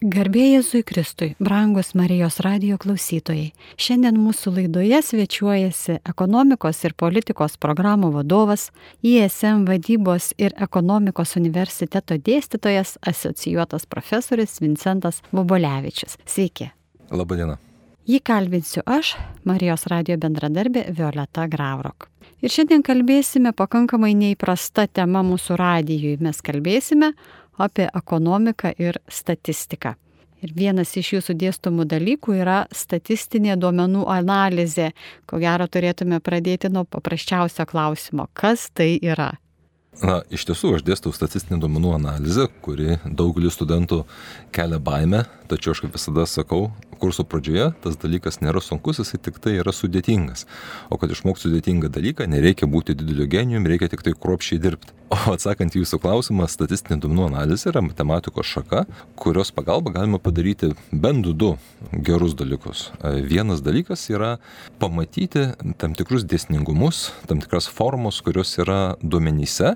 Garbė Jėzui Kristui, brangus Marijos radio klausytojai. Šiandien mūsų laidoje svečiuojasi ekonomikos ir politikos programų vadovas, ISM vadybos ir ekonomikos universiteto dėstytojas, asocijuotas profesorius Vincentas Bobolevičius. Sveiki. Labadiena. Jį kalbinsiu aš, Marijos radio bendradarbė Violeta Gravrok. Ir šiandien kalbėsime pakankamai neįprasta tema mūsų radijui. Mes kalbėsime apie ekonomiką ir statistiką. Ir vienas iš jūsų dėstomų dalykų yra statistinė duomenų analizė. Ko gero turėtume pradėti nuo paprasčiausio klausimo, kas tai yra. Na, iš tiesų, aš dėstau statistinę duomenų analizę, kuri daugelį studentų kelia baimę, tačiau aš kaip visada sakau, kurso pradžioje tas dalykas nėra sunkus, jisai tik tai yra sudėtingas. O kad išmokti sudėtingą dalyką, nereikia būti dideliu genijumi, reikia tik tai kruopšiai dirbti. O atsakant jūsų klausimą, statistinė duomenų analizė yra matematikos šaka, kurios pagalba galima padaryti bent du gerus dalykus. Vienas dalykas yra pamatyti tam tikrus dėsningumus, tam tikras formos, kurios yra duomenyse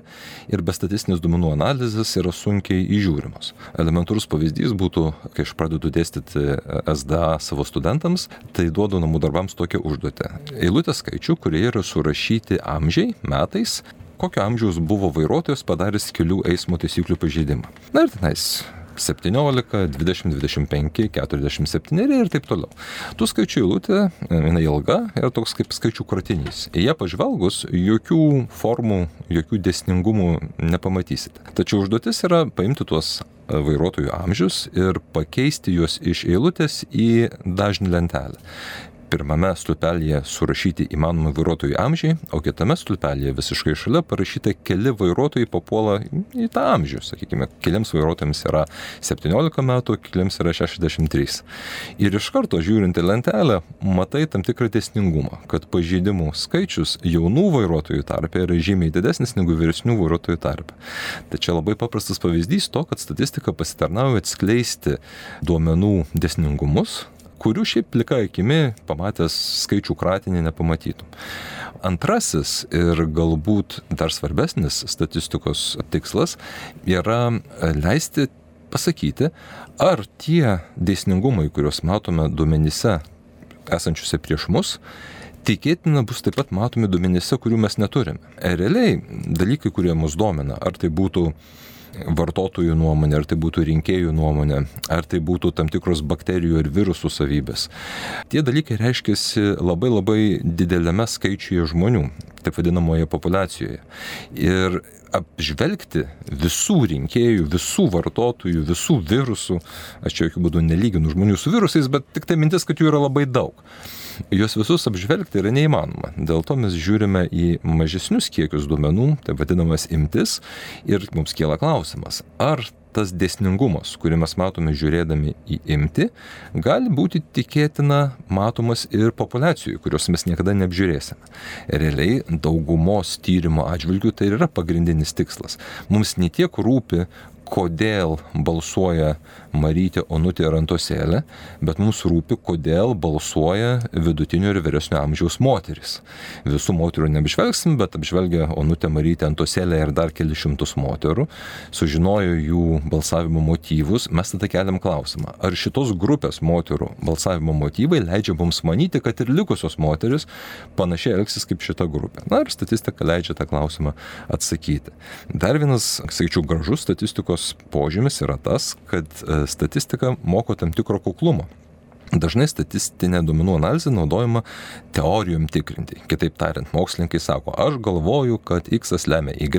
ir be statistinės duomenų analizės yra sunkiai įžiūrimos. Elementarus pavyzdys būtų, kai aš pradedu dėstyti SD tada savo studentams, tai duodu namų darbams tokią užduotę. Eilutę skaičių, kurie yra surašyti amžiai, metais, kokio amžiaus buvo vairuotojas padaręs kelių eismo taisyklių pažeidimą. Na ir tenais 17, 20, 25, 47 ir taip toliau. Tų skaičių eilutė, jinai ilga ir toks kaip skaičių kratinys. Į ją pažvelgus, jokių formų, jokių dėsningumų nepamatysite. Tačiau užduotis yra paimti tuos vairuotojų amžius ir pakeisti juos iš eilutės į dažnį lentelę pirmame stulpelyje surašyti įmanomi vairuotojų amžiai, o kitame stulpelyje visiškai šalia parašyta keli vairuotojai papuola į tą amžių. Sakykime, keliams vairuotojams yra 17 metų, keliams yra 63. Ir iš karto žiūrint į lentelę, matai tam tikrą tiesningumą, kad pažeidimų skaičius jaunų vairuotojų tarpe yra žymiai didesnis negu vyresnių vairuotojų tarpe. Tai čia labai paprastas pavyzdys to, kad statistika pasitarnauja atskleisti duomenų desningumus, kurių šiaip plika akimi pamatęs skaičių kratinį nepamatytum. Antrasis ir galbūt dar svarbesnis statistikos tikslas yra leisti pasakyti, ar tie dėsningumai, kuriuos matome duomenyse esančiuose prieš mus, tikėtina bus taip pat matomi duomenyse, kurių mes neturime. Realiai dalykai, kurie mus domina, ar tai būtų vartotojų nuomonė, ar tai būtų rinkėjų nuomonė, ar tai būtų tam tikros bakterijų ir virusų savybės. Tie dalykai reiškiasi labai labai dideliame skaičiuje žmonių, taip vadinamoje populacijoje. Ir apžvelgti visų rinkėjų, visų vartotojų, visų virusų, aš čia jokių būdų nelyginu žmonių su virusais, bet tik tai mintis, kad jų yra labai daug juos visus apžvelgti yra neįmanoma. Dėl to mes žiūrime į mažesnius kiekius duomenų, taip vadinamas imtis, ir mums kyla klausimas, ar tas dėsningumas, kurį mes matome žiūrėdami į imti, gali būti tikėtina matomas ir populiacijų, kurios mes niekada neapžiūrėsime. Realiai daugumos tyrimo atžvilgių tai yra pagrindinis tikslas. Mums netiek rūpi, kodėl balsuoja Marytė Onutė ir Antosėlė, bet mums rūpi, kodėl balsuoja vidutinio ir vyresnio amžiaus moteris. Visų moterų neapžvelgsim, bet apžvelgia Onutė Marytė Antosėlė ir dar keli šimtus moterų, sužinojo jų balsavimo motyvus, mes tada keliam klausimą, ar šitos grupės moterų balsavimo motyvai leidžia mums manyti, kad ir likusios moteris panašiai elgsis kaip šita grupė. Na ir statistika leidžia tą klausimą atsakyti. Dar vienas, sakyčiau, gražus statistikos požymis yra tas, kad e, statistika moko tam tikro kuklumo. Dažnai statistinė duomenų analizė naudojama teorijom tikrinti. Kitaip tariant, mokslininkai sako, aš galvoju, kad X lemia Y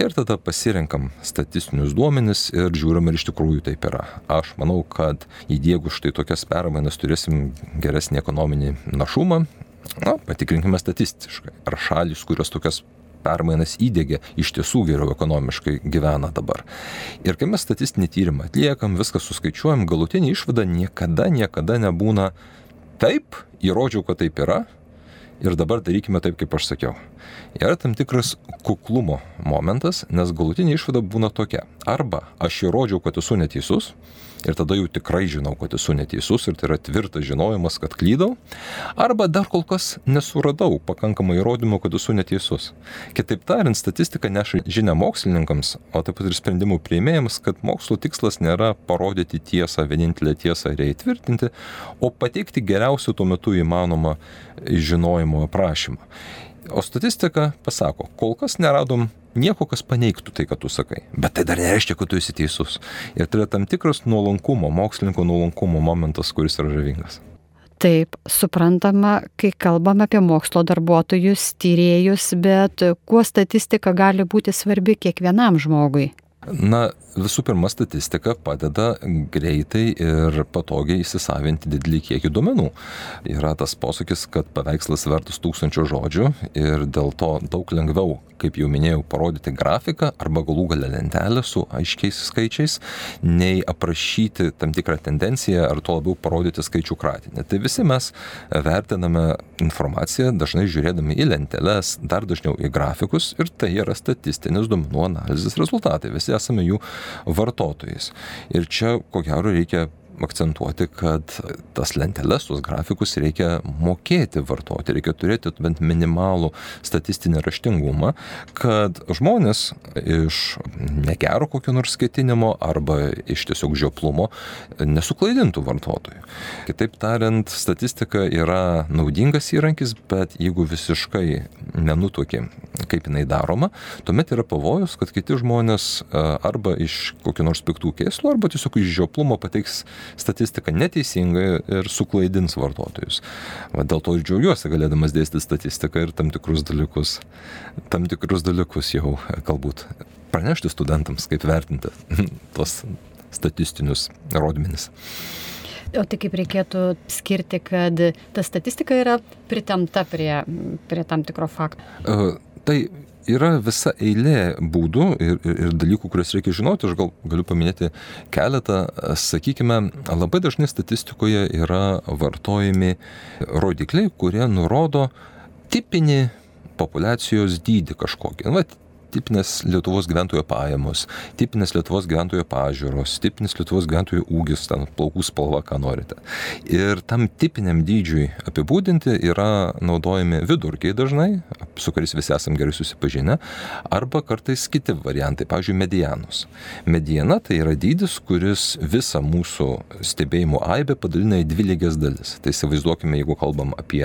ir tada pasirenkam statistinius duomenis ir žiūrim, ar iš tikrųjų taip yra. Aš manau, kad įdėgus štai tokias permainas turėsim geresnį ekonominį našumą. Na, patikrinkime statistiškai, ar šalis, kurios tokias permainas įdėgė, iš tiesų geriau ekonomiškai gyvena dabar. Ir kai mes statistinį tyrimą atliekam, viską suskaičiuojam, galutinė išvada niekada, niekada nebūna taip, įrodžiau, kad taip yra. Ir dabar darykime taip, kaip aš sakiau. Yra tam tikras kuklumo momentas, nes galutinė išvada būna tokia. arba aš įrodžiau, kad esu neteisus, ir tada jau tikrai žinau, kad esu neteisus ir tai yra tvirtas žinojimas, kad klydau, arba dar kol kas nesuradau pakankamai įrodymų, kad esu neteisus. Kitaip tariant, statistika neša žinia mokslininkams, o taip pat ir sprendimų prieimėjams, kad mokslo tikslas nėra parodyti tiesą, vienintelę tiesą ir ją įtvirtinti, o pateikti geriausių tuo metu įmanomą žinojimo aprašymą. O statistika pasako, kol kas neradom nieko, kas paneigtų tai, ką tu sakai. Bet tai dar nereiškia, kad tu esi teisus. Ir tai yra tam tikras nuolankumo, mokslininko nuolankumo momentas, kuris yra žavingas. Taip, suprantama, kai kalbame apie mokslo darbuotojus, tyrėjus, bet kuo statistika gali būti svarbi kiekvienam žmogui? Na, visų pirma, statistika padeda greitai ir patogiai įsisavinti didelį kiekį duomenų. Yra tas posakis, kad paveikslas vertas tūkstančio žodžių ir dėl to daug lengviau, kaip jau minėjau, parodyti grafiką arba galų galę lentelę su aiškiais skaičiais, nei aprašyti tam tikrą tendenciją ar to labiau parodyti skaičių kratinį. Tai visi mes vertiname informaciją dažnai žiūrėdami į lenteles, dar dažniau į grafikus ir tai yra statistinis duomenų analizės rezultatai. Visi esame jų vartotojais. Ir čia, ko gero, reikia akcentuoti, kad tas lenteles, tuos grafikus reikia mokėti vartoti, reikia turėti bent minimalų statistinį raštingumą, kad žmonės iš negero kokio nors skaitinimo arba iš tiesiog žioplumo nesuklaidintų vartotojų. Kitaip tariant, statistika yra naudingas įrankis, bet jeigu visiškai nenutokė, kaip jinai daroma, tuomet yra pavojus, kad kiti žmonės arba iš kokių nors piktų kėslų, arba tiesiog iš žioplumo pateiks statistiką neteisingai ir suklaidins vartotojus. Va, dėl to ir džiaugiuosi galėdamas dėstyti statistiką ir tam tikrus dalykus, tam tikrus dalykus jau galbūt pranešti studentams, kaip vertinti tos statistinius rodmenis. O tai kaip reikėtų skirti, kad ta statistika yra pritemta prie, prie tam tikro fakto? Uh, tai yra visa eilė būdų ir, ir, ir dalykų, kuriuos reikia žinoti. Aš gal galiu paminėti keletą. Sakykime, labai dažnai statistikoje yra vartojami rodikliai, kurie nurodo tipinį populacijos dydį kažkokį. Nu, tipinės Lietuvos gyventojo pajamos, tipinės Lietuvos gyventojo pažiūros, tipinis Lietuvos gyventojo ūgis, ten plaukų spalva, ką norite. Ir tam tipiniam dydžiui apibūdinti yra naudojami vidurkiai dažnai, su kuriais visi esame gerai susipažinę, arba kartais kiti variantai, pavyzdžiui, medianus. Mediana tai yra dydis, kuris visą mūsų stebėjimo aibę padalina į dvi lygias dalis. Tai įsivaizduokime, jeigu kalbam apie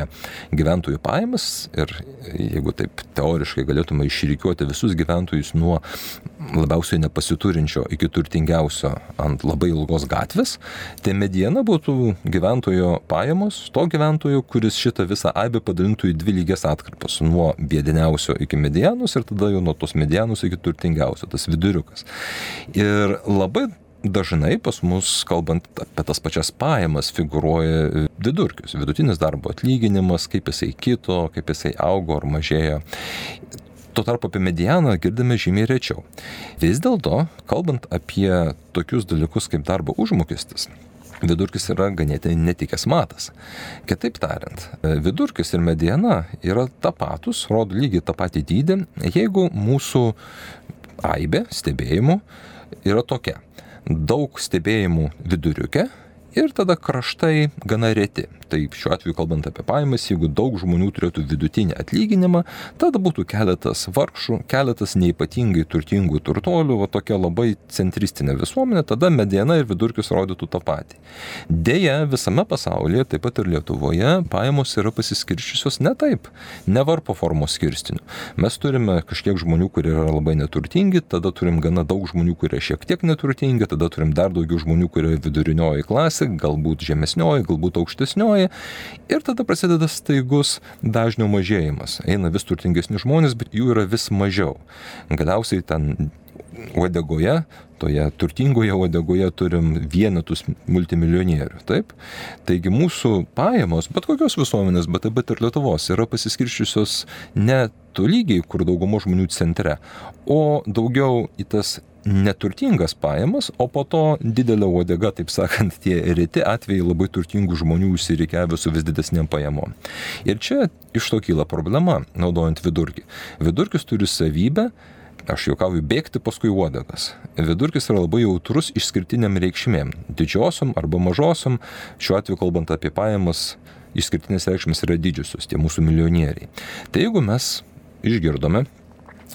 gyventojų pajamas ir jeigu taip teoriškai galėtume išrykiuoti visus gyventojus nuo labiausiai nepasiturinčio iki turtingiausio ant labai ilgos gatvės, tai mediena būtų gyventojo pajamos to gyventojo, kuris šitą visą aibę padalintų į dvi lygias atkarpas - nuo bėdiniausio iki medianos ir tada jau nuo tos medianos iki turtingiausio, tas viduriukas. Ir labai dažnai pas mus, kalbant apie tas pačias pajamas, figuruoja vidurkis, vidutinis darbo atlyginimas, kaip jisai kito, kaip jisai augo ar mažėjo. Tuo tarpu apie medianą girdime žymiai rečiau. Vis dėlto, kalbant apie tokius dalykus kaip darbo užmokestis, vidurkis yra ganėtinai netikęs matas. Kitaip tariant, vidurkis ir mediana yra tapatus, rodo lygiai tą patį dydį, jeigu mūsų aibė stebėjimų yra tokia. Daug stebėjimų viduriuke ir tada kraštai gana reti. Tai šiuo atveju kalbant apie pajamas, jeigu daug žmonių turėtų vidutinį atlyginimą, tada būtų keletas vargšų, keletas neipatingai turtingų turtolių, va tokia labai centristinė visuomenė, tada mediena ir vidurkis rodytų tą patį. Deja, visame pasaulyje, taip pat ir Lietuvoje, pajamos yra pasiskirščiusios ne taip, ne varpo formos skirstiniu. Mes turime kažkiek žmonių, kurie yra labai neturtingi, tada turim gana daug žmonių, kurie šiek tiek neturtingi, tada turim dar daugiau žmonių, kurie vidurinioji klasė, galbūt žemesnioji, galbūt aukštesnioji ir tada prasideda staigus dažnio mažėjimas. Eina vis turtingesni žmonės, bet jų yra vis mažiau. Galiausiai ten uodegoje, toje turtingoje uodegoje turim vienetus multimilionierių. Taip? Taigi mūsų pajamos, bet kokios visuomenės, bet taip pat ir Lietuvos, yra pasiskirščiusios ne tolygiai, kur daugumo žmonių centre, o daugiau į tas neturtingas pajamas, o po to didelė uodega, taip sakant, tie reti atvejai labai turtingų žmonių užsirikiavę su vis didesniam pajamom. Ir čia iš to kyla problema, naudojant vidurkį. Vidurkis turi savybę aš juokauju, bėgti paskui uodegas. Vidurkis yra labai jautrus išskirtiniam reikšmėm. Didžiosiom arba mažosiom, šiuo atveju kalbant apie pajamas, išskirtinės reikšmės yra didžiosios, tie mūsų milijonieriai. Tai jeigu mes išgirdome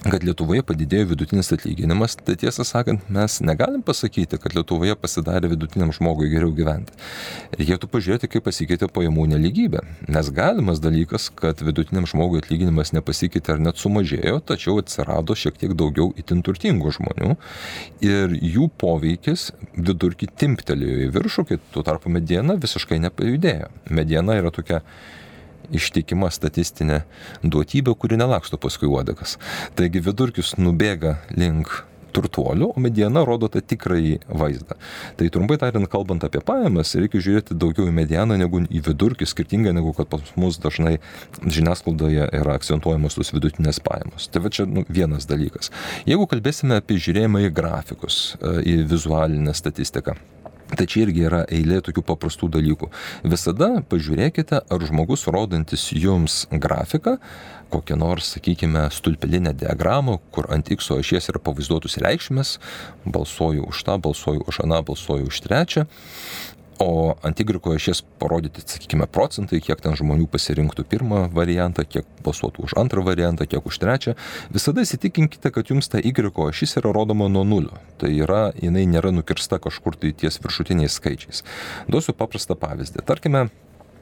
kad Lietuvoje padidėjo vidutinis atlyginimas, tai tiesą sakant, mes negalim pasakyti, kad Lietuvoje pasidarė vidutiniam žmogui geriau gyventi. Reikėtų pažiūrėti, kaip pasikeitė pajamų neligybė. Nes galimas dalykas, kad vidutiniam žmogui atlyginimas nepasikeitė ar net sumažėjo, tačiau atsirado šiek tiek daugiau itin turtingų žmonių ir jų poveikis vidurkį timptelėjo į viršų, kai tuo tarpu mediena visiškai nepajudėjo. Mediena yra tokia ištikima statistinė duotybė, kuri nelaksto paskui uodegas. Taigi vidurkis nubėga link turtuolių, o mediena rodo tą tikrąjį vaizdą. Tai trumpai tariant, kalbant apie pajamas, reikia žiūrėti daugiau į medianą negu į vidurkį, skirtingai negu kad pas mus dažnai žiniasklaidoje yra akcentuojamos tos vidutinės pajamos. Tai va čia nu, vienas dalykas. Jeigu kalbėsime apie žiūrėjimą į grafikus, e, į vizualinę statistiką, Tai čia irgi yra eilė tokių paprastų dalykų. Visada pažiūrėkite, ar žmogus rodantis jums grafiką, kokią nors, sakykime, stulpelinę diagramą, kur ant X ašies yra pavaizduotus reikšmės, balsuoju už tą, balsuoju už aną, balsuoju už trečią, O ant Y ašies parodyti, sakykime, procentai, kiek ten žmonių pasirinktų pirmą variantą, kiek balsuotų už antrą variantą, kiek už trečią. Visada įsitikinkite, kad jums ta Y ašis yra rodoma nuo nulio. Tai yra, jinai nėra nukirsta kažkur tai ties viršutiniais skaičiais. Duosiu paprastą pavyzdį. Tarkime,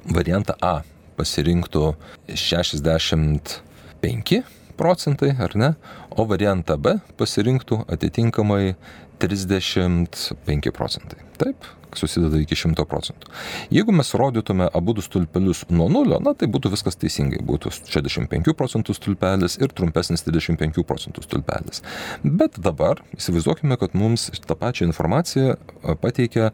variantą A pasirinktų 65 procentai, ar ne, o variantą B pasirinktų atitinkamai 35 procentai. Taip, susideda iki 100 procentų. Jeigu mes rodytume abu du stulpelius nuo nulio, na tai būtų viskas teisingai, būtų 65 procentų stulpelis ir trumpesnis 35 procentų stulpelis. Bet dabar įsivaizduokime, kad mums tą pačią informaciją pateikia,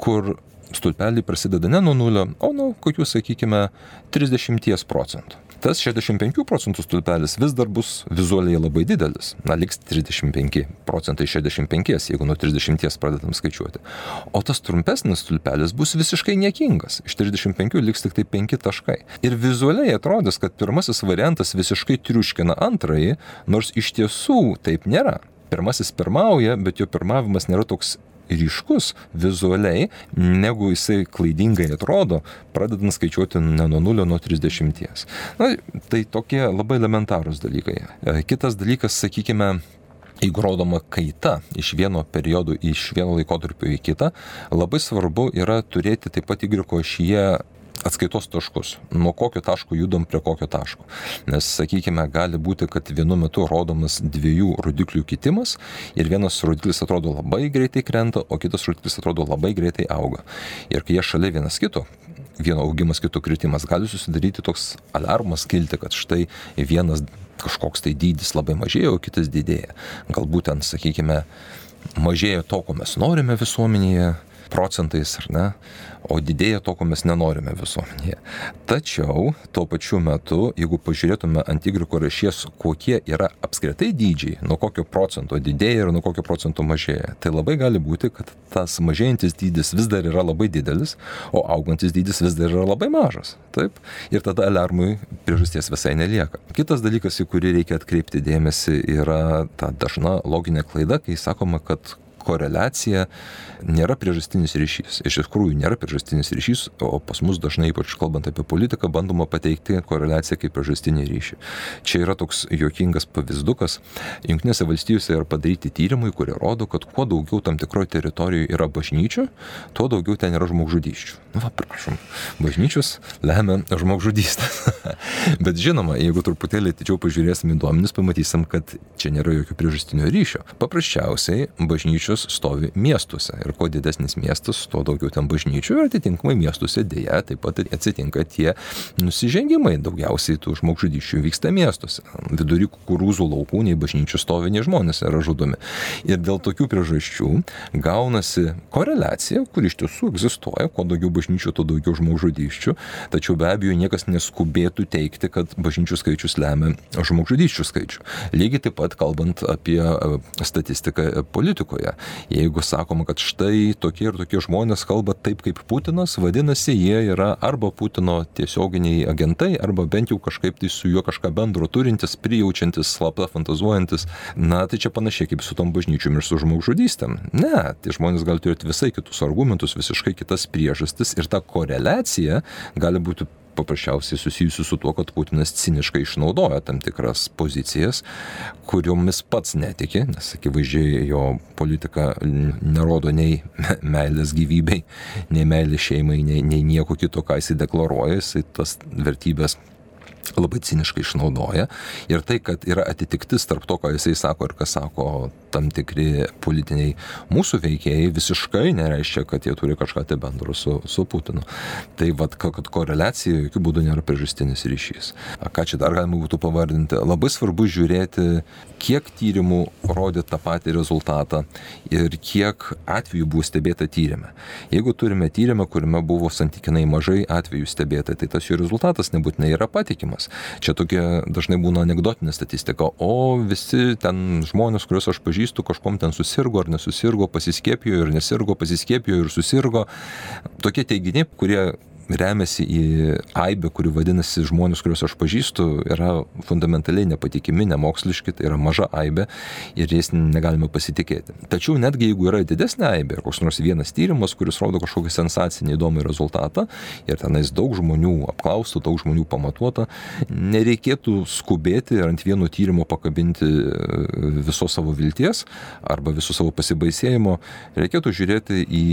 kur stulpeliai prasideda ne nuo nulio, o nuo kokių, sakykime, 30 procentų tas 65 procentų stulpelis vis dar bus vizualiai labai didelis. Na, liks 35 procentai 65, jeigu nuo 30 pradedam skaičiuoti. O tas trumpesnis stulpelis bus visiškai niekingas. Iš 35 liks tik tai 5 taškai. Ir vizualiai atrodys, kad pirmasis variantas visiškai triuškina antrąjį, nors iš tiesų taip nėra pirmasis pirmauja, bet jo pirmavimas nėra toks ryškus vizualiai, negu jisai klaidingai atrodo, pradedant skaičiuoti ne nuo 0, nuo 30. Na, tai tokie labai elementarūs dalykai. E, kitas dalykas, sakykime, jeigu rodoma kaita iš vieno periodo, iš vieno laikotarpio į kitą, labai svarbu yra turėti taip pat Y ašyje atskaitos taškus, nuo kokio taško judam prie kokio taško. Nes, sakykime, gali būti, kad vienu metu rodomas dviejų rodiklių kitimas ir vienas rodiklis atrodo labai greitai krenta, o kitas rodiklis atrodo labai greitai auga. Ir kai jie šalia vienas kito, vieno augimas, kito kritimas, gali susidaryti toks alarmas kilti, kad štai vienas kažkoks tai dydis labai mažėja, o kitas didėja. Galbūt ten, sakykime, mažėja to, ko mes norime visuomenėje, procentais, ar ne, o didėja to, ko mes nenorime visuomenėje. Tačiau tuo pačiu metu, jeigu pažiūrėtume ant tigriko rašies, kokie yra apskritai dydžiai, nuo kokio procento didėja ir nuo kokio procento mažėja, tai labai gali būti, kad tas mažėjantis dydis vis dar yra labai didelis, o augantis dydis vis dar yra labai mažas. Taip? Ir tada alarmui priežasties visai nelieka. Kitas dalykas, į kurį reikia atkreipti dėmesį, yra ta dažna loginė klaida, kai sakoma, kad koreliacija nėra priežastinis ryšys. Iš tikrųjų nėra priežastinis ryšys, o pas mus dažnai, ypač kalbant apie politiką, bandoma pateikti koreliaciją kaip priežastinį ryšį. Čia yra toks juokingas pavyzdukas. Junktinėse valstijose yra padaryti tyrimai, kurie rodo, kad kuo daugiau tam tikroje teritorijoje yra bažnyčių, tuo daugiau ten yra žmogžudyščių. Na, va, prašom, bažnyčios lemia žmogžudystės. Bet žinoma, jeigu truputėlį atidžiau pažiūrėsim į duomenis, pamatysim, kad čia nėra jokio priežastinio ryšio. Paprasčiausiai bažnyčios stovi miestuose ir kuo didesnis miestas, tuo daugiau ten bažnyčių ir atitinkamai miestuose dėja taip pat atsitinka tie nusižengimai. Daugiausiai tų žmogžudyščių vyksta miestuose. Vidury kukurūzų laukų nei bažnyčių stovi, nei žmonės yra žudomi. Ir dėl tokių priežasčių gaunasi koreliacija, kuri iš tiesų egzistuoja, kuo daugiau bažnyčių, tuo daugiau žmogžudyščių, tačiau be abejo niekas neskubėtų teikti, kad bažnyčių skaičius lemia žmogžudyščių skaičių. Lygiai taip pat kalbant apie e, statistiką politikoje. Jeigu sakoma, kad štai tokie ir tokie žmonės kalba taip kaip Putinas, vadinasi, jie yra arba Putino tiesioginiai agentai, arba bent jau kažkaip tai su juo kažką bendro turintis, prijaučiantis, slapta fantazuojantis. Na, tai čia panašiai kaip su tom bažnyčiom ir su žmogžudystėm. Ne, tie žmonės gali turėti visai kitus argumentus, visiškai kitas priežastis ir ta koreliacija gali būti paprasčiausiai susijusių su tuo, kad Putinas ciniškai išnaudoja tam tikras pozicijas, kuriomis pats netiki, nes akivaizdžiai jo politika nerodo nei meilės gyvybei, nei meilės šeimai, nei, nei nieko kito, ką jisai deklaruoja, jisai tas vertybės labai ciniškai išnaudoja. Ir tai, kad yra atitiktis tarp to, ką jisai sako ir ką sako tam tikri politiniai mūsų veikėjai, visiškai nereiškia, kad jie turi kažką tai bendro su, su Putinu. Tai vad, kad koreliacija jokių būdų nėra priežastinis ryšys. Ką čia dar galima būtų pavardinti? Labai svarbu žiūrėti, kiek tyrimų rodė tą patį rezultatą ir kiek atvejų buvo stebėta tyrimė. Jeigu turime tyrimą, kuriame buvo santykinai mažai atvejų stebėta, tai tas jų rezultatas nebūtinai yra patikimas tyrimas. Čia tokia dažnai būna anegdotinė statistika, o visi ten žmonės, kuriuos aš pažįstu, kažkom ten susirgo ar nesusirgo, pasiskėpijo ir nesirgo, pasiskėpijo ir susirgo. Tokie teiginiai, kurie remiasi į aibę, kuri vadinasi žmonės, kuriuos aš pažįstu, yra fundamentaliai nepatikimi, nemoksliški, tai yra maža aibė ir jais negalime pasitikėti. Tačiau netgi jeigu yra didesnė aibė, koks nors vienas tyrimas, kuris rodo kažkokį sensacinį įdomų rezultatą ir tenais daug žmonių apklaustų, daug žmonių pamatuota, nereikėtų skubėti ir ant vieno tyrimo pakabinti e, visos savo vilties arba viso savo pasibaisėjimo, reikėtų žiūrėti į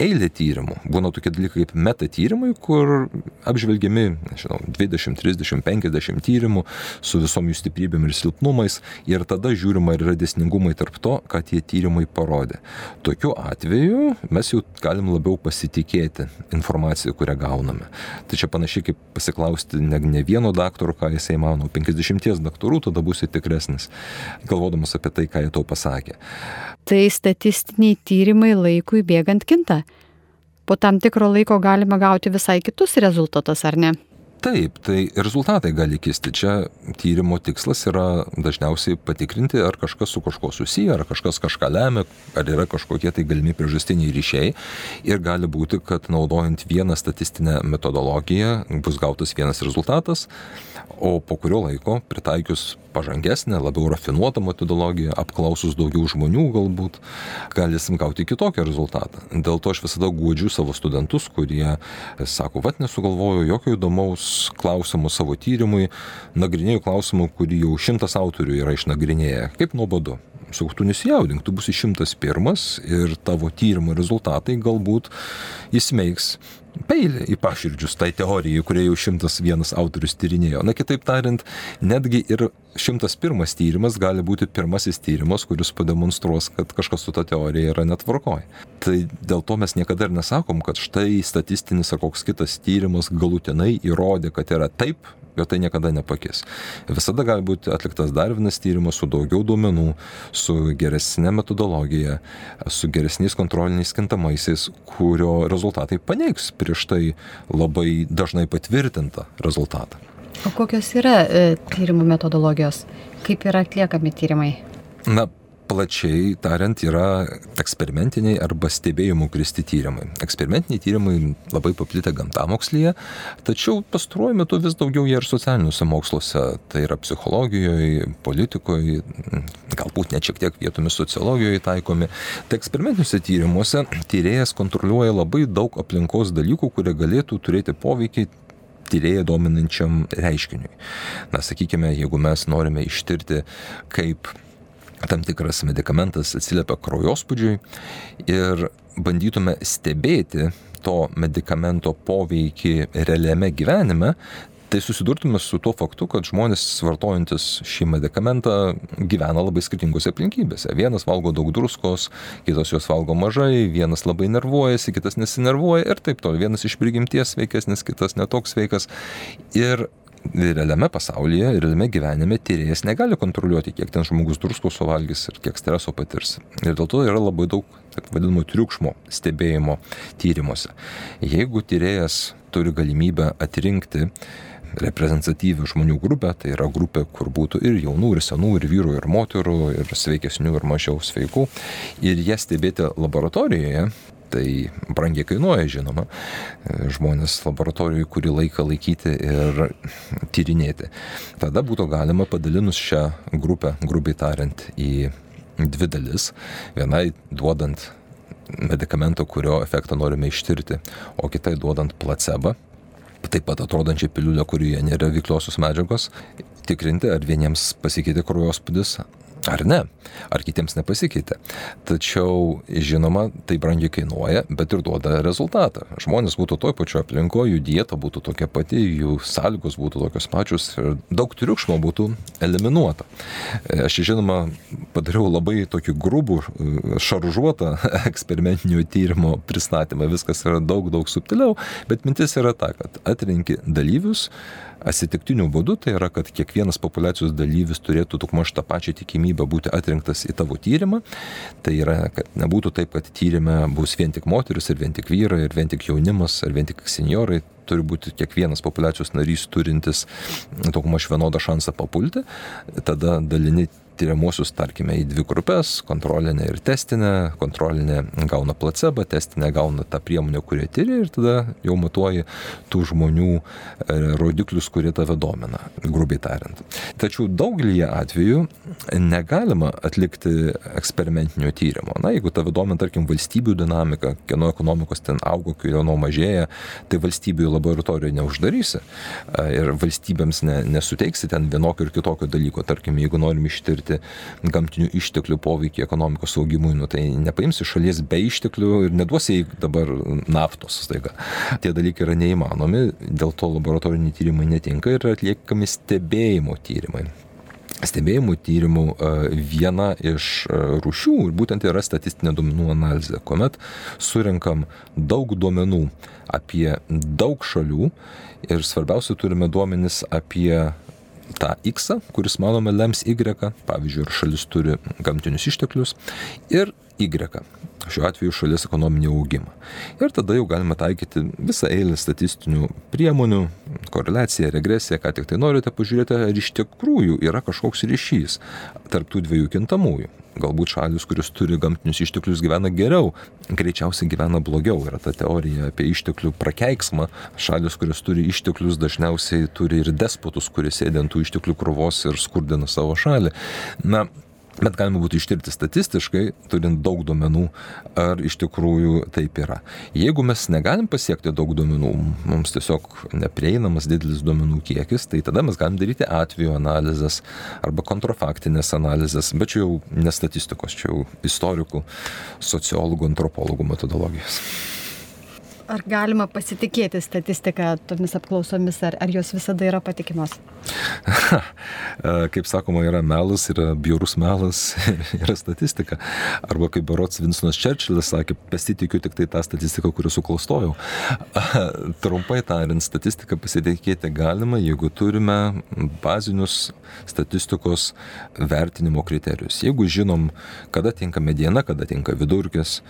eilė tyrimų. Būna tokie dalykai kaip meta tyrimai, kur apžvelgiami, nežinau, 20, 30, 50 tyrimų su visom jų stiprybėm ir silpnumais ir tada žiūrima ir yra dėsningumai tarp to, ką tie tyrimai parodė. Tokiu atveju mes jau galim labiau pasitikėti informaciją, kurią gauname. Tai čia panašiai kaip pasiklausti ne, ne vieno daktaro, ką jisai mano, 50 daktarų, tada būsi tikresnis, galvodamas apie tai, ką jie tau pasakė. Tai statistiniai tyrimai laikui bėgant kinta po tam tikro laiko galima gauti visai kitus rezultatus, ar ne? Taip, tai rezultatai gali kisti. Čia tyrimo tikslas yra dažniausiai patikrinti, ar kažkas su kažkuo susiję, ar kažkas kažką lemia, ar yra kažkokie tai galimi priežastiniai ryšiai. Ir gali būti, kad naudojant vieną statistinę metodologiją bus gautas vienas rezultatas, o po kurio laiko pritaikius pažangesnę, labiau rafinuotą metodologiją, apklausus daugiau žmonių galbūt, galėsim gauti kitokį rezultatą. Dėl to aš visada guodžiu savo studentus, kurie sako, vad nesugalvoju jokio įdomaus klausimų savo tyrimui, nagrinėjau klausimų, kurį jau šimtas autorių yra išnagrinėję. Kaip nuobodu? Sakau, tu nesijaudink, tu būsi šimtas pirmas ir tavo tyrimo rezultatai galbūt įsmeigs peilį į paširdžius tai teorijai, kurie jau šimtas vienas autorius tyrinėjo. Na kitaip tariant, netgi ir šimtas pirmas tyrimas gali būti pirmasis tyrimas, kuris pademonstruos, kad kažkas su ta teorija yra netvarkoj. Tai dėl to mes niekada ir nesakom, kad štai statistinis ar koks kitas tyrimas galutinai įrodė, kad yra taip, bet tai niekada nepakis. Visada gali būti atliktas dar vienas tyrimas su daugiau duomenų, su geresnė metodologija, su geresniais kontroliniais kintamaisiais, kurio rezultatai paneigs prieš tai labai dažnai patvirtintą rezultatą. O kokios yra e, tyrimų metodologijos? Kaip yra atliekami tyrimai? Na, plačiai tariant, yra eksperimentiniai arba stebėjimų kristi tyrimai. Eksperimentiniai tyrimai labai paplitę gamtamokslyje, tačiau pastaruoju metu vis daugiau jie ir socialiniuose moksluose, tai yra psichologijoje, politikoje, galbūt net šiek tiek vietomis sociologijoje taikomi. Tai eksperimentiniuose tyrimuose tyrėjas kontroliuoja labai daug aplinkos dalykų, kurie galėtų turėti poveikį tyrėją dominančiam reiškiniui. Na, sakykime, jeigu mes norime ištirti, kaip tam tikras medikamentas atsiliepia kraujospūdžiui ir bandytume stebėti to medikamento poveikį realiame gyvenime, tai susidurtume su tuo faktu, kad žmonės vartojantis šį medikamentą gyvena labai skirtingose aplinkybėse. Vienas valgo daug druskos, kitas jos valgo mažai, vienas labai nervuojasi, kitas nesinervuoja ir taip toliau. Vienas iš prigimties sveikesnis, kitas netoks sveikas. Ir realiame pasaulyje, realiame gyvenime tyrėjas negali kontroliuoti, kiek ten žmogus druskų suvalgys ir kiek streso patirs. Ir dėl to yra labai daug, taip vadinamo, triukšmo stebėjimo tyrimuose. Jeigu tyrėjas turi galimybę atrinkti reprezentatyvią žmonių grupę, tai yra grupė, kur būtų ir jaunų, ir senų, ir vyrų, ir moterų, ir sveikesnių, ir mažiau sveikų. Ir jas stebėti laboratorijoje, tai brangiai kainuoja, žinoma, žmonės laboratorijoje kurį laiką laikyti ir tyrinėti. Tada būtų galima padalinus šią grupę, grubiai tariant, į dvi dalis. Vienai duodant medikamento, kurio efektą norime ištirti, o kitai duodant placebą, taip pat atrodančią piliulę, kurioje nėra veikliosios medžiagos, tikrinti, ar vieniems pasikeitė kraujospūdis, ar ne, ar kitiems nepasikeitė. Tačiau, žinoma, tai brangiai kainuoja, bet ir duoda rezultatą. Žmonės būtų toj pačioje aplinkoje, jų dieta būtų tokia pati, jų sąlygos būtų tokios pačios ir daug triukšmo būtų eliminuota. Aš, žinoma, padariau labai tokį grubų, šaržuotą eksperimentinio tyrimo pristatymą. Viskas yra daug, daug subtiliau, bet mintis yra ta, kad atrinki dalyvius, atsitiktiniu būdu, tai yra, kad kiekvienas populacijos dalyvis turėtų daugmaž tą pačią tikimybę būti atrinktas į tavo tyrimą. Tai yra, kad nebūtų taip, kad tyrimė bus vien tik moteris ir vien tik vyrai, ir vien tik jaunimas, ar vien tik seniorai. Turi būti kiekvienas populacijos narys turintis daugmaž vienodą šansą papulti. Tada dalini tyriamuosius, tarkime, į dvi grupės - kontrolinę ir testinę. Kontrolinė gauna placebą, testinė gauna tą priemonę, kurią tyri ir tada jau matuoji tų žmonių e, rodiklius, kurie tave domina, grubiai tariant. Tačiau daugelį atvejų negalima atlikti eksperimentinio tyrimo. Na, jeigu tave domina, tarkim, valstybių dinamika, kieno ekonomikos ten augo, kieno mažėja, tai valstybių laboratorijoje neuždarysi e, ir valstybėms ne, nesuteiksi ten vienokio ir kitokio dalyko. Tarkim, jeigu norim ištirti vertinti gamtinių išteklių poveikį ekonomikos augimui, nu, tai nepaimsi šalies be išteklių ir neduosi dabar naftos staiga. Tie dalykai yra neįmanomi, dėl to laboratoriniai tyrimai netinka ir atliekami stebėjimo tyrimai stebėjimų tyrimų e, viena iš e, rūšių ir būtent yra statistinė duomenų analizė, kuomet surinkam daug duomenų apie daug šalių ir svarbiausia turime duomenis apie tą X, kuris manome lems Y, pavyzdžiui, ar šalis turi gamtinius išteklius, ir Y. Šiuo atveju šalies ekonominį augimą. Ir tada jau galime taikyti visą eilę statistinių priemonių, koreliaciją, regresiją, ką tik tai norite pažiūrėti, ar iš tikrųjų yra kažkoks ryšys tarp tų dviejų kintamųjų. Galbūt šalis, kuris turi gamtinius išteklius, gyvena geriau, greičiausiai gyvena blogiau. Yra ta teorija apie išteklių prakeiksmą. Šalis, kuris turi išteklius, dažniausiai turi ir despotus, kurie sėdė ant tų išteklių krūvos ir skurdina savo šalį. Na, Bet galima būtų ištirti statistiškai, turint daug duomenų, ar iš tikrųjų taip yra. Jeigu mes negalim pasiekti daug duomenų, mums tiesiog neprieinamas didelis duomenų kiekis, tai tada mes galim daryti atveju analizės arba kontrofaktinės analizės, bet čia jau ne statistikos, čia jau istorikų, sociologų, antropologų metodologijos. Ar galima pasitikėti statistiką tomis apklausomis, ar, ar jos visada yra patikimos? kaip sakoma, yra melas, yra bjaurus melas, yra statistika. Arba kaip Barots Vinsonas Čerčilis sakė, pasitikiu tik tai tą statistiką, kurią suklastojau. Trumpai tariant, statistiką pasitikėti galima, jeigu turime bazinius statistikos vertinimo kriterijus. Jeigu žinom, kada tinka mediena, kada tinka vidurkis,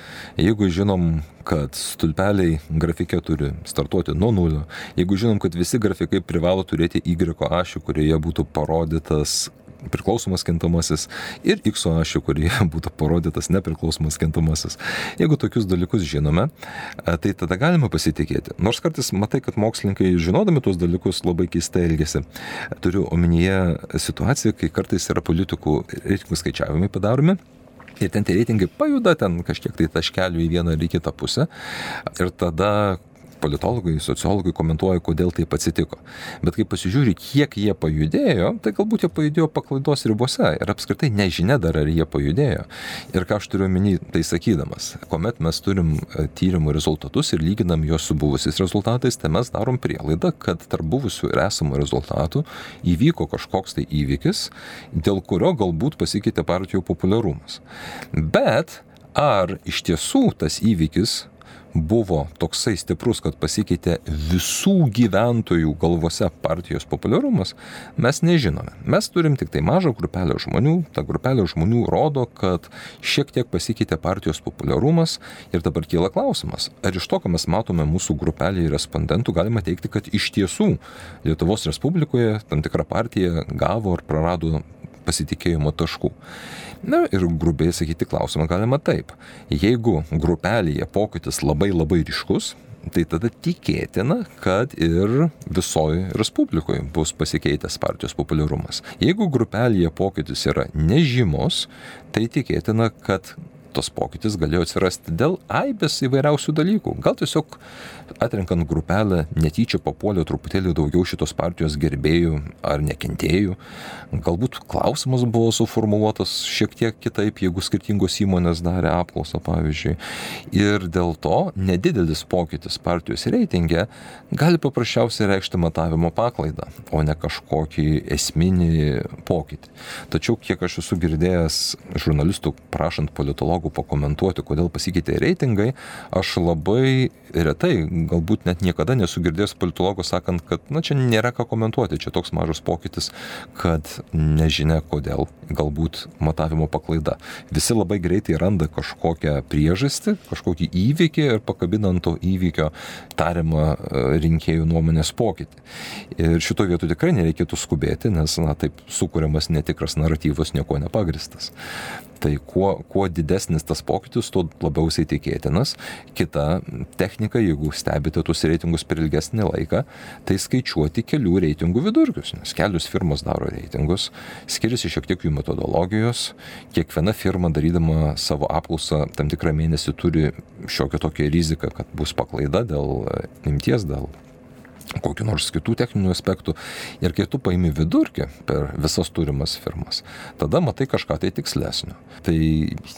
jeigu žinom, kad stulpeliai grafike turi startuoti nuo nulio. Jeigu žinom, kad visi grafikai privalo turėti Y ašį, kurioje būtų parodytas priklausomas kintamasis ir X ašį, kurioje būtų parodytas nepriklausomas kintamasis. Jeigu tokius dalykus žinome, e, tai tada galime pasitikėti. Nors kartais matai, kad mokslininkai žinodami tuos dalykus labai keistai elgesi. Turiu omenyje situaciją, kai kartais yra politikų reitingų skaičiavimai padaromi ir ten tie reitingai pajuda ten kažkiek tai taškelių į vieną ar į kitą pusę. Ir tada politologai, sociologai komentuoja, kodėl taip atsitiko. Bet kai pasižiūri, kiek jie pajudėjo, tai galbūt jie pajudėjo paklaidos ribose ir apskritai nežinia dar, ar jie pajudėjo. Ir ką aš turiu omeny, tai sakydamas, kuomet mes turim e, tyrimų rezultatus ir lyginam juos su buvusiais rezultatais, tai mes darom prielaidą, kad tarp buvusių ir esamų rezultatų įvyko kažkoks tai įvykis, dėl kurio galbūt pasikeitė partijų populiarumas. Bet ar iš tiesų tas įvykis buvo toksai stiprus, kad pasikeitė visų gyventojų galvose partijos populiarumas, mes nežinome. Mes turim tik tai mažą grupelę žmonių, ta grupelė žmonių rodo, kad šiek tiek pasikeitė partijos populiarumas ir dabar kyla klausimas, ar iš to, ką mes matome mūsų grupelėje respondentų, galima teikti, kad iš tiesų Lietuvos Respublikoje tam tikra partija gavo ar prarado pasitikėjimo taškų. Na ir grubiai sakyti klausimą galima taip. Jeigu grupelėje pokytis labai labai ryškus, tai tada tikėtina, kad ir visoje Respublikoje bus pasikeitęs partijos populiarumas. Jeigu grupelėje pokytis yra nežymos, tai tikėtina, kad tos pokytis galėjo atsirasti dėl aibės įvairiausių dalykų. Gal tiesiog atrenkant grupelę netyčia papuolė truputėlį daugiau šitos partijos gerbėjų ar nekentėjų. Galbūt klausimas buvo suformuoluotas šiek tiek kitaip, jeigu skirtingos įmonės darė apklausą, pavyzdžiui. Ir dėl to nedidelis pokytis partijos reitinge gali paprasčiausiai reikšti matavimo paklaidą, o ne kažkokį esminį pokytį. Tačiau kiek aš esu girdėjęs žurnalistų prašant politologų, politologų pakomentuoti, kodėl pasikeitė reitingai, aš labai retai, galbūt net niekada nesu girdėjęs politologų sakant, kad na čia nėra ką komentuoti, čia toks mažas pokytis, kad nežinia kodėl, galbūt matavimo paklaida. Visi labai greitai randa kažkokią priežastį, kažkokį įvykį ir pakabinant to įvykio tariamą e, rinkėjų nuomonės pokytį. Ir šito vietu tikrai nereikėtų skubėti, nes na, taip sukūriamas netikras naratyvas, nieko nepagristas. Tai kuo, kuo didesnis tas pokytis, tuo labiausiai tikėtinas. Kita technika, jeigu stebite tuos reitingus per ilgesnį laiką, tai skaičiuoti kelių reitingų vidurkius, nes kelios firmos daro reitingus, skiriasi šiek tiek jų metodologijos, kiekviena firma darydama savo apklausą tam tikrą mėnesį turi šiokią tokią riziką, kad bus paklaida dėl imties, dėl kokiu nors kitų techninių aspektų. Ir kai tu paimi vidurkį per visas turimas firmas, tada matai kažką tai tikslesnio. Tai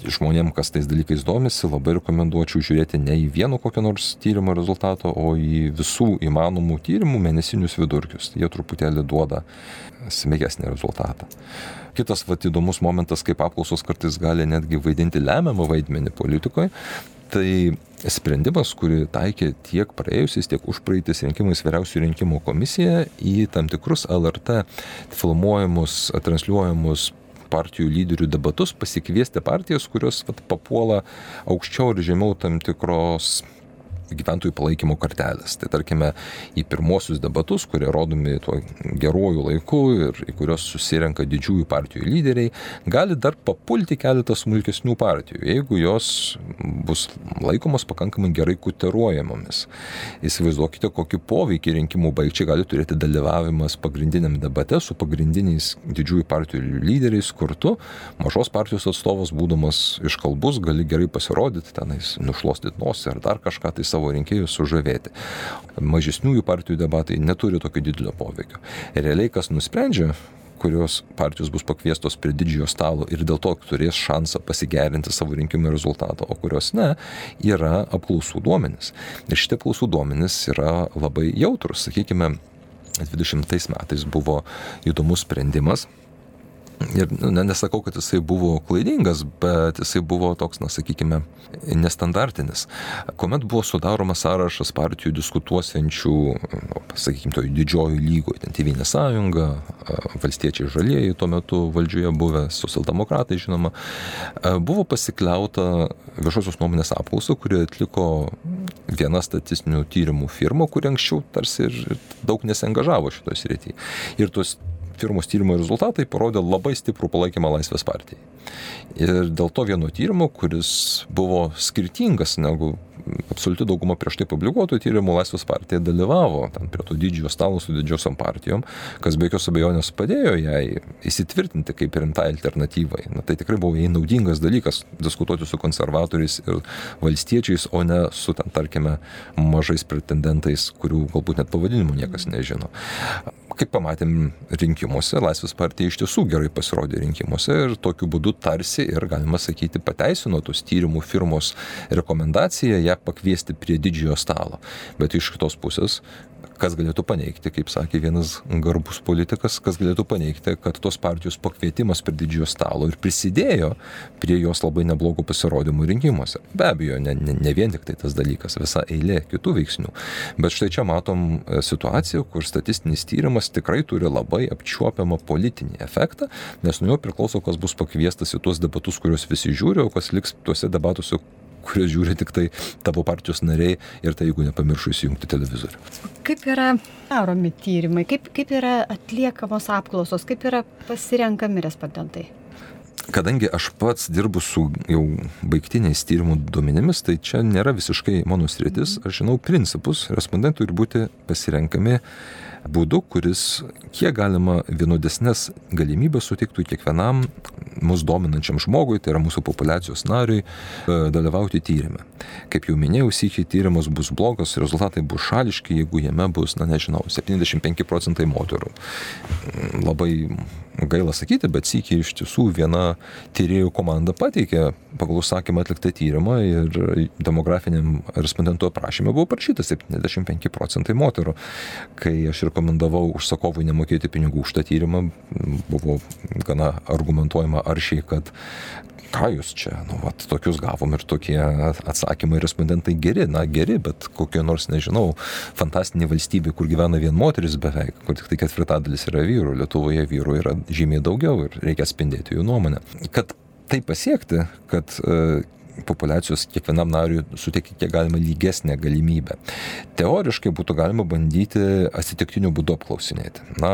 žmonėm, kas tais dalykais domisi, labai rekomenduočiau žiūrėti ne į vieno kokio nors tyrimo rezultato, o į visų įmanomų tyrimų mėnesinius vidurkius. Jie truputėlį duoda smėgesnį rezultatą. Kitas vat, įdomus momentas, kaip apklausos kartais gali netgi vaidinti lemiamą vaidmenį politikoje, tai sprendimas, kurį taikė tiek praėjusiais, tiek užpraeitais rinkimais vyriausių rinkimų komisija į tam tikrus LRT filmuojamus, transliuojamus partijų lyderių debatus pasikviesti partijas, kurios vat, papuola aukščiau ir žemiau tam tikros gyventojų palaikymo kartelės. Tai tarkime, į pirmosius debatus, kurie rodomi tuo geruoju laiku ir į kuriuos susirenka didžiųjų partijų lyderiai, gali dar papulti keletas smulkesnių partijų, jeigu jos bus laikomos pakankamai gerai kuteruojamomis. Įsivaizduokite, kokį poveikį rinkimų baigčiai gali turėti dalyvavimas pagrindiniam debate su pagrindiniais didžiųjų partijų lyderiais, kur tu mažos partijos atstovas, būdamas iškalbus, gali gerai pasirodyti, tenais nušlostyti nosį ar dar kažką tai savo savo rinkėjus sužavėti. Mažesniųjų partijų debatai neturi tokio didelio poveikio. Realiai kas nusprendžia, kurios partijos bus pakviestos prie didžiojo stalo ir dėl to turės šansą pasigerinti savo rinkimų rezultatą, o kurios ne, yra apklausų duomenys. Ir šitie apklausų duomenys yra labai jautrus. Sakykime, 20 metais buvo įdomus sprendimas Ir ne, nesakau, kad jisai buvo klaidingas, bet jisai buvo toks, na, sakykime, nestandartinis. Kuomet buvo sudaromas sąrašas partijų diskutuosiančių, nu, sakykime, toj didžiojo lygoje, ten Tevinė sąjunga, valstiečiai žalieji tuo metu valdžioje buvę, socialdemokratai, žinoma, buvo pasikliauta viešosios nuomonės apklausą, kurį atliko viena statistinių tyrimų firma, kuri anksčiau tarsi ir daug nesengažavo šitoje srityje. Ir tos firmos tyrimo rezultatai parodė labai stiprų palaikymą Laisvės partijai. Ir dėl to vieno tyrimo, kuris buvo skirtingas negu absoliuti dauguma prieš tai publikuotų tyrimų, Laisvės partija dalyvavo ten prie to didžiojo stalo su didžiosiam partijom, kas be jokios abejonės padėjo jai įsitvirtinti kaip rimtai alternatyvai. Na, tai tikrai buvo jai naudingas dalykas diskutuoti su konservatoriais ir valstiečiais, o ne su, ten, tarkime, mažais pretendentais, kurių galbūt net pavadinimų niekas nežino kaip pamatėm rinkimuose, Laisvės partija iš tiesų gerai pasirodė rinkimuose ir tokiu būdu tarsi ir, galima sakyti, pateisino tos tyrimų firmos rekomendaciją ją pakviesti prie didžiojo stalo. Bet iš kitos pusės, Kas galėtų paneigti, kaip sakė vienas garbus politikas, kas galėtų paneigti, kad tos partijos pakvietimas prie didžiojo stalo ir prisidėjo prie jos labai neblogų pasirodymų rinkimuose. Be abejo, ne, ne, ne vien tik tai tas dalykas, visa eilė kitų veiksnių. Bet štai čia matom e, situaciją, kur statistinis tyrimas tikrai turi labai apčiuopiamą politinį efektą, nes nuo jo priklauso, kas bus pakviestas į tuos debatus, kuriuos visi žiūri, o kas liks tuose debatuose, kurias žiūri tik tai tavo partijos nariai ir tai jeigu nepamiršau įsijungti televizorių. Kaip yra daromi tyrimai, kaip, kaip yra atliekamos apklausos, kaip yra pasirenkami respondentai? Kadangi aš pats dirbu su jau baigtiniais tyrimų duomenimis, tai čia nėra visiškai mano sritis, aš žinau principus, respondentų turi būti pasirenkami būdu, kuris kiek galima vienodesnės galimybės suteiktų kiekvienam mūsų dominančiam žmogui, tai yra mūsų populacijos nariui, e, dalyvauti tyrimė. Kaip jau minėjau, sėkiai tyrimas bus blogas, rezultatai bus šališki, jeigu jame bus, na nežinau, 75 procentai moterų. Labai gaila sakyti, bet sėkiai iš tiesų viena tyriejų komanda pateikė pagal užsakymą atliktą tyrimą ir demografiniam respondentų aprašymė buvo parašyta 75 procentai moterų. Kai aš rekomendavau užsakovui nemokėti pinigų už tą tyrimą, buvo gana argumentuojama aršiai, kad ką jūs čia, nu, vat, tokius gavom ir tokie atsakymai respondentai geri, na geri, bet kokio nors, nežinau, fantastinė valstybė, kur gyvena vien moteris beveik, kur tik tai ketvirtadalis yra vyrų, Lietuvoje vyrų yra žymiai daugiau ir reikia spindėti jų nuomonę. Kad tai pasiekti, kad uh, populiacijos kiekvienam nariui suteikti kiek galima lygesnę galimybę. Teoriškai būtų galima bandyti atsitiktiniu būdu apklausinėti. Na,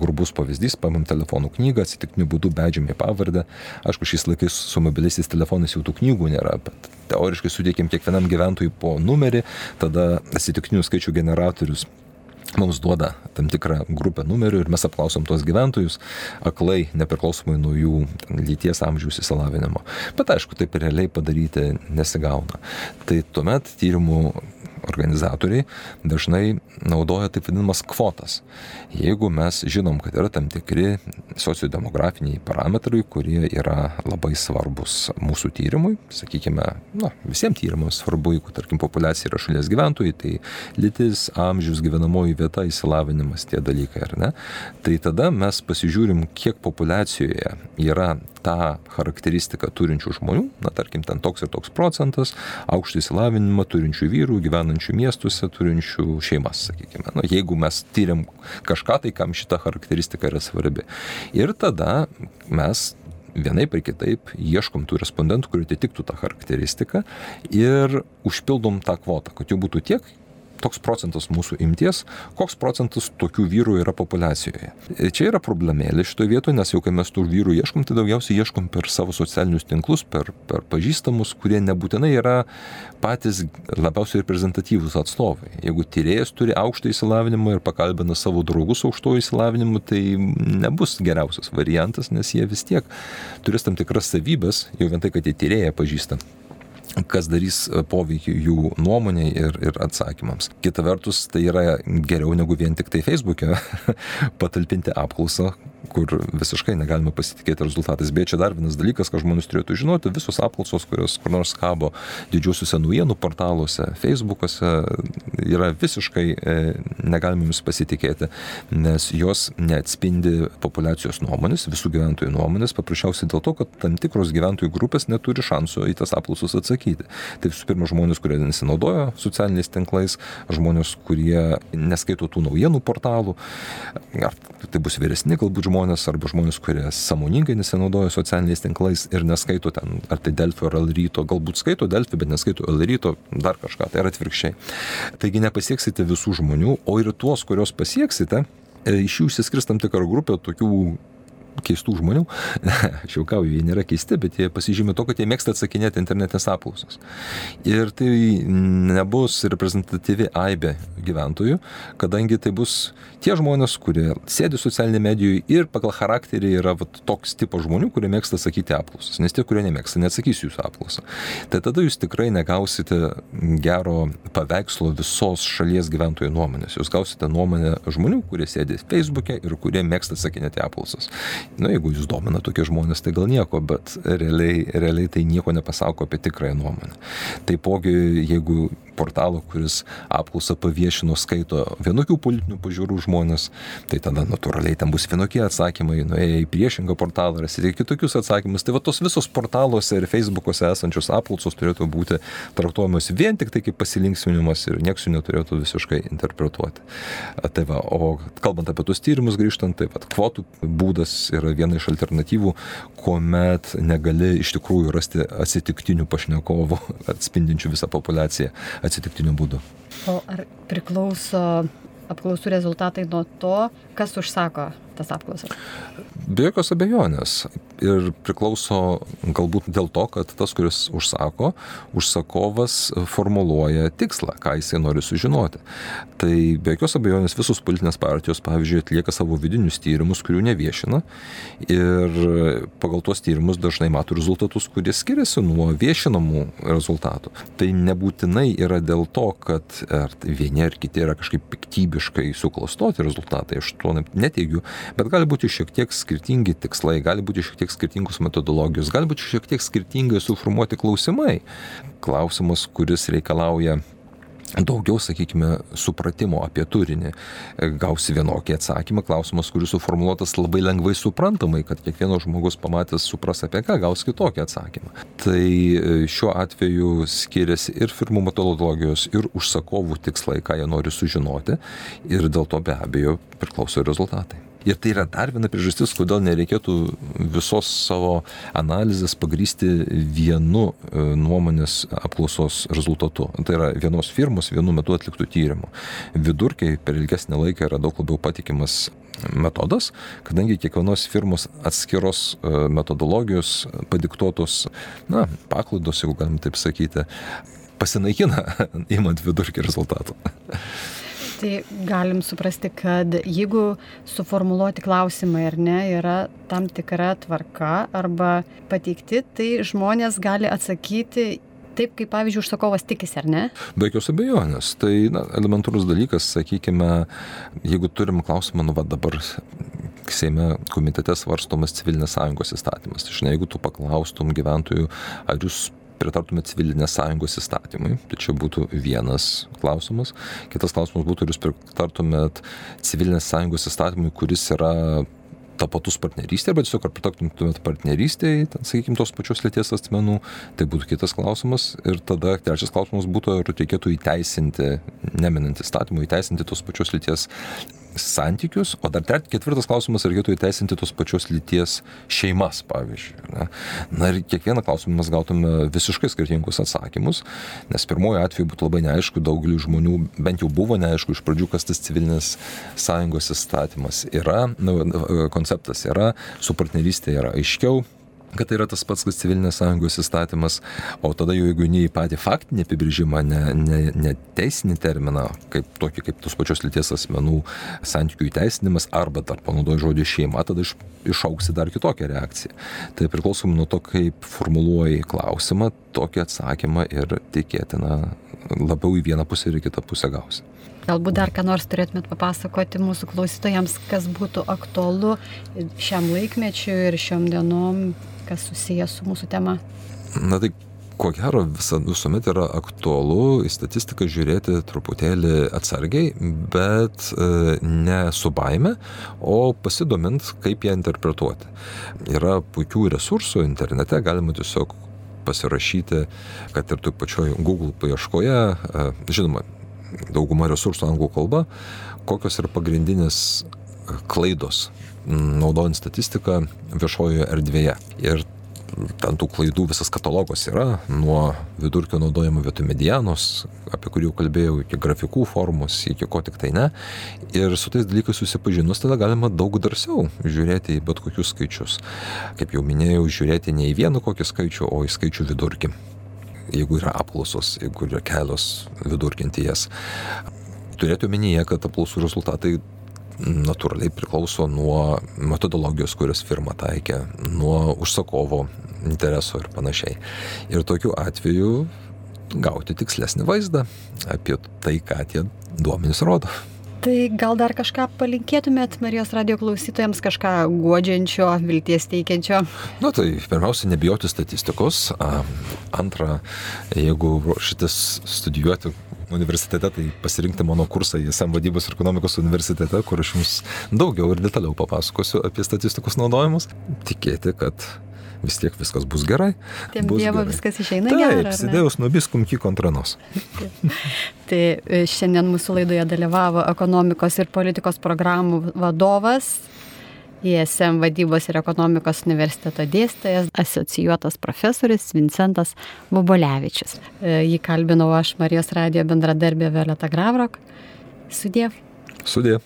grubus pavyzdys, paimam telefonų knygą, atsitiktiniu būdu bedžiam į pavardę. Aišku, šiais laikais su mobiliaisiais telefonais jau tų knygų nėra, bet teoriškai suteikim kiekvienam gyventojui po numerį, tada atsitiktinių skaičių generatorius mums duoda tam tikrą grupę numerių ir mes apklausom tuos gyventojus aklai, nepriklausomai nuo jų lyties amžiaus įsilavinimo. Bet aišku, taip realiai padaryti nesigauna. Tai tuomet tyrimų organizatoriai dažnai naudoja taip vadinamas kvotas. Jeigu mes žinom, kad yra tam tikri sociodemografiniai parametrai, kurie yra labai svarbus mūsų tyrimui, sakykime, na, visiems tyrimams svarbu, jeigu, tarkim, populiacija yra šalies gyventojai, tai lytis, amžius, gyvenamoji vieta, įsilavinimas, tie dalykai, ar ne, tai tada mes pasižiūrim, kiek populiacijoje yra tą charakteristiką turinčių žmonių, na tarkim, ten toks ir toks procentas, aukštą įsilavinimą turinčių vyrų, gyvenančių miestuose, turinčių šeimas, sakykime. Na, jeigu mes tyriam kažką, tai kam šita charakteristika yra svarbi. Ir tada mes vienaip ar kitaip ieškom tų respondentų, kurie atitiktų tą charakteristiką ir užpildom tą kvotą, kad jų būtų tiek, toks procentas mūsų imties, koks procentas tokių vyrų yra populiacijoje. Čia yra problemėlė šitoje vietoje, nes jau kai mes tų vyrų ieškom, tai daugiausiai ieškom per savo socialinius tinklus, per, per pažįstamus, kurie nebūtinai yra patys labiausiai reprezentatyvūs atstovai. Jeigu tyrėjas turi aukštą įsilavinimą ir pakalbina savo draugus aukštojo įsilavinimu, tai nebus geriausias variantas, nes jie vis tiek turės tam tikras savybės, jau vien tai, kad jie tyrėją pažįsta kas darys poveikį jų nuomonėj ir, ir atsakymams. Kita vertus, tai yra geriau negu vien tik tai Facebook'e patalpinti apklausą, kur visiškai negalime pasitikėti rezultatais. Bet čia dar vienas dalykas, ką žmonės turėtų žinoti, visos apklausos, kurios kur nors kabo didžiuosiuose naujienų portaluose, Facebook'uose, yra visiškai e, negalime jums pasitikėti, nes jos neatspindi populacijos nuomonės, visų gyventojų nuomonės, paprasčiausiai dėl to, kad tam tikros gyventojų grupės neturi šansų į tas apklausos atsakyti. Tai visų pirma žmonės, kurie nesinaudoja socialiniais tinklais, žmonės, kurie neskaito tų naujienų portalų, ar tai bus vyresni galbūt žmonės, arba žmonės, kurie samoningai nesinaudoja socialiniais tinklais ir neskaito ten, ar tai Delfio ar Elryto, galbūt skaito Delfį, bet neskaito Elryto, dar kažką, tai yra atvirkščiai. Taigi nepasieksite visų žmonių, o ir tuos, kuriuos pasieksite, iš jų išsiskirs tam tikrą grupę tokių keistų žmonių, aš jaukauju, jie nėra keisti, bet jie pasižymė to, kad jie mėgsta atsakinėti internetinės apklausas. Ir tai nebus reprezentatyvi aibė gyventojų, kadangi tai bus tie žmonės, kurie sėdi socialinėje medijoje ir pagal charakterį yra vat, toks tipo žmonių, kurie mėgsta sakyti apklausas, nes tie, kurie nemėgsta, neatsakys jūsų apklausą. Tai tada jūs tikrai negausite gero paveikslo visos šalies gyventojų nuomonės. Jūs gausite nuomonę žmonių, kurie sėdi Facebook'e ir kurie mėgsta sakinėti apklausas. Na, nu, jeigu jūs domina tokie žmonės, tai gal nieko, bet realiai, realiai tai nieko nepasako apie tikrąją nuomonę. Taipogi, jeigu portalo, kuris apklausą paviešino, skaito vienokių politinių pažiūrų žmonės, tai tada natūraliai ten bus vienokie atsakymai, nuėję į priešingą portalą, rasite kitokius atsakymus. Tai va tos visos portaluose ir Facebook'ose esančios apklausos turėtų būti traktuojamos vien tik tai kaip pasilinksminimas ir nieks jų neturėtų visiškai interpretuoti. Tai va, o kalbant apie tuos tyrimus grįžtant, tai va, kvotų būdas yra viena iš alternatyvų, kuomet negali iš tikrųjų rasti atsitiktinių pašnekovų atspindinčių visą populiaciją atsitiktiniu būdu. O ar priklauso apklausų rezultatai nuo to, kas užsako tas apklausas? Be jokios abejonės. Ir priklauso galbūt dėl to, kad tas, kuris užsako, užsakovas formuluoja tikslą, ką jisai nori sužinoti. Tai be jokios abejonės visos politinės partijos, pavyzdžiui, atlieka savo vidinius tyrimus, kurių neviešina. Ir pagal tuos tyrimus dažnai mato rezultatus, kurie skiriasi nuo viešinamų rezultatų. Tai nebūtinai yra dėl to, kad ar tai vieni ar kiti yra kažkaip piktybiškai suklastoti rezultatai. Aš to neteigiu bet gali būti šiek tiek skirtingi tikslai, gali būti šiek tiek skirtingos metodologijos, gali būti šiek tiek skirtingai suformuoti klausimai. Klausimas, kuris reikalauja daugiau, sakykime, supratimo apie turinį. Gausi vienokį atsakymą, klausimas, kuris suformuoluotas labai lengvai suprantamai, kad kiekvienas žmogus pamatęs supras apie ką, gaus kitokį atsakymą. Tai e, šiuo atveju skiriasi ir firmų metodologijos, ir užsakovų tikslai, ką jie nori sužinoti, ir dėl to be abejo priklauso rezultatai. Ir tai yra dar viena priežastis, kodėl nereikėtų visos savo analizės pagrysti vienu e, nuomonės apklausos rezultatu. Tai yra vienos firmos vienu metu atliktų tyrimų. Vidurkiai per ilgesnį laiką yra daug labiau patikimas metodas, kadangi kiekvienos firmos atskiros e, metodologijos padiktuotos, na, paklaidos, jeigu galim taip sakyti, pasinaikina, įmant vidurkį rezultatų. Tai galim suprasti, kad jeigu suformuluoti klausimai ar ne yra tam tikra tvarka arba pateikti, tai žmonės gali atsakyti taip, kaip pavyzdžiui užsakovas tikisi, ar ne? Be jokios abejonės. Tai na, elementarus dalykas, sakykime, jeigu turim klausimą, nu va dabar Seime komitete svarstomas civilinės sąjungos įstatymas. Tai žinai, jeigu tu paklaustum gyventojų, ar jūs pritartumėt civilinės sąjungos įstatymui, tai čia būtų vienas klausimas. Kitas klausimas būtų, ar jūs pritartumėt civilinės sąjungos įstatymui, kuris yra tapatus partnerystė, arba tiesiog ar pritartumėt partnerystėje, sakykime, tos pačios lėties asmenų, tai būtų kitas klausimas. Ir tada trečias klausimas būtų, ar reikėtų įteisinti, neminant įstatymų, įteisinti tos pačios lyties santykius, o dar ketvirtas klausimas, ar reikėtų įteisinti tos pačios lyties šeimas, pavyzdžiui. Ne? Na ir kiekvieną klausimą mes gautume visiškai skirtingus atsakymus, nes pirmojo atveju būtų labai neaišku, daugeliu žmonių bent jau buvo neaišku iš pradžių, kas tas civilinės sąjungos įstatymas yra, nu, konceptas yra, su partnerystė yra aiškiau, kad tai yra tas pats, kas civilinės sąjungos įstatymas, o tada jau jeigu ne į patį faktinį apibrėžimą, ne, ne, ne teisinį terminą, kaip tokį kaip tos pačios lyties asmenų santykių įteisinimas, arba dar panaudoji žodį šeima, tada iš, išauksi dar kitokią reakciją. Tai priklausom nuo to, kaip formuluoji klausimą, tokį atsakymą ir tikėtina labiau į vieną pusę ir į kitą pusę gausi. Galbūt dar ką nors turėtumėt papasakoti mūsų klausytojams, kas būtų aktualu šiam laikmečiu ir šiom dienom, kas susijęs su mūsų tema? Na tai ko gero visuomet yra aktualu į statistiką žiūrėti truputėlį atsargiai, bet e, ne su baime, o pasidomint, kaip ją interpretuoti. Yra puikių resursų internete, galima tiesiog pasirašyti, kad ir tu pačioj Google paieškoje, e, žinoma, dauguma resursų anglų kalba, kokios yra pagrindinės klaidos naudojant statistiką viešojoje erdvėje. Ir ten tų klaidų visas katalogas yra, nuo vidurkio naudojimo vietoj medianos, apie kurį jau kalbėjau, iki grafikų formos, iki ko tik tai ne. Ir su tais dalykais susipažinus, tada galima daug drąsiau žiūrėti į bet kokius skaičius. Kaip jau minėjau, žiūrėti ne į vieną kokį skaičių, o į skaičių vidurkį. Jeigu yra apklausos, jeigu yra kelios vidurkinti jas. Turėtų omenyje, kad apklausų rezultatai natūraliai priklauso nuo metodologijos, kurios firma taikė, nuo užsakovo intereso ir panašiai. Ir tokiu atveju gauti tikslesnį vaizdą apie tai, ką tie duomenys rodo. Tai gal dar kažką palinkėtumėt Marijos radio klausytojams, kažką godžiančio, vilties teikiančio? Na tai pirmiausia, nebijoti statistikos. Antra, jeigu šitas studijuoti universitete, tai pasirinkti mano kursą ISM vadybos ir ekonomikos universitete, kur aš jums daugiau ir detaliau papasakosiu apie statistikos naudojimus. Tikėti, kad vis tiek viskas bus gerai. Tiem bus Dievo gerai. viskas išeina Taip, gerai. Sidėjus nubiskum ky kontranos. Tai e, šiandien mūsų laidoje dalyvavo ekonomikos ir politikos programų vadovas, ISM vadybos ir ekonomikos universiteto dėstytojas, asocijuotas profesorius Vincentas Bobolevičius. E, Jį kalbinau aš Marijos radio bendradarbė Violeta Gravrok. Sudėv. Sudė.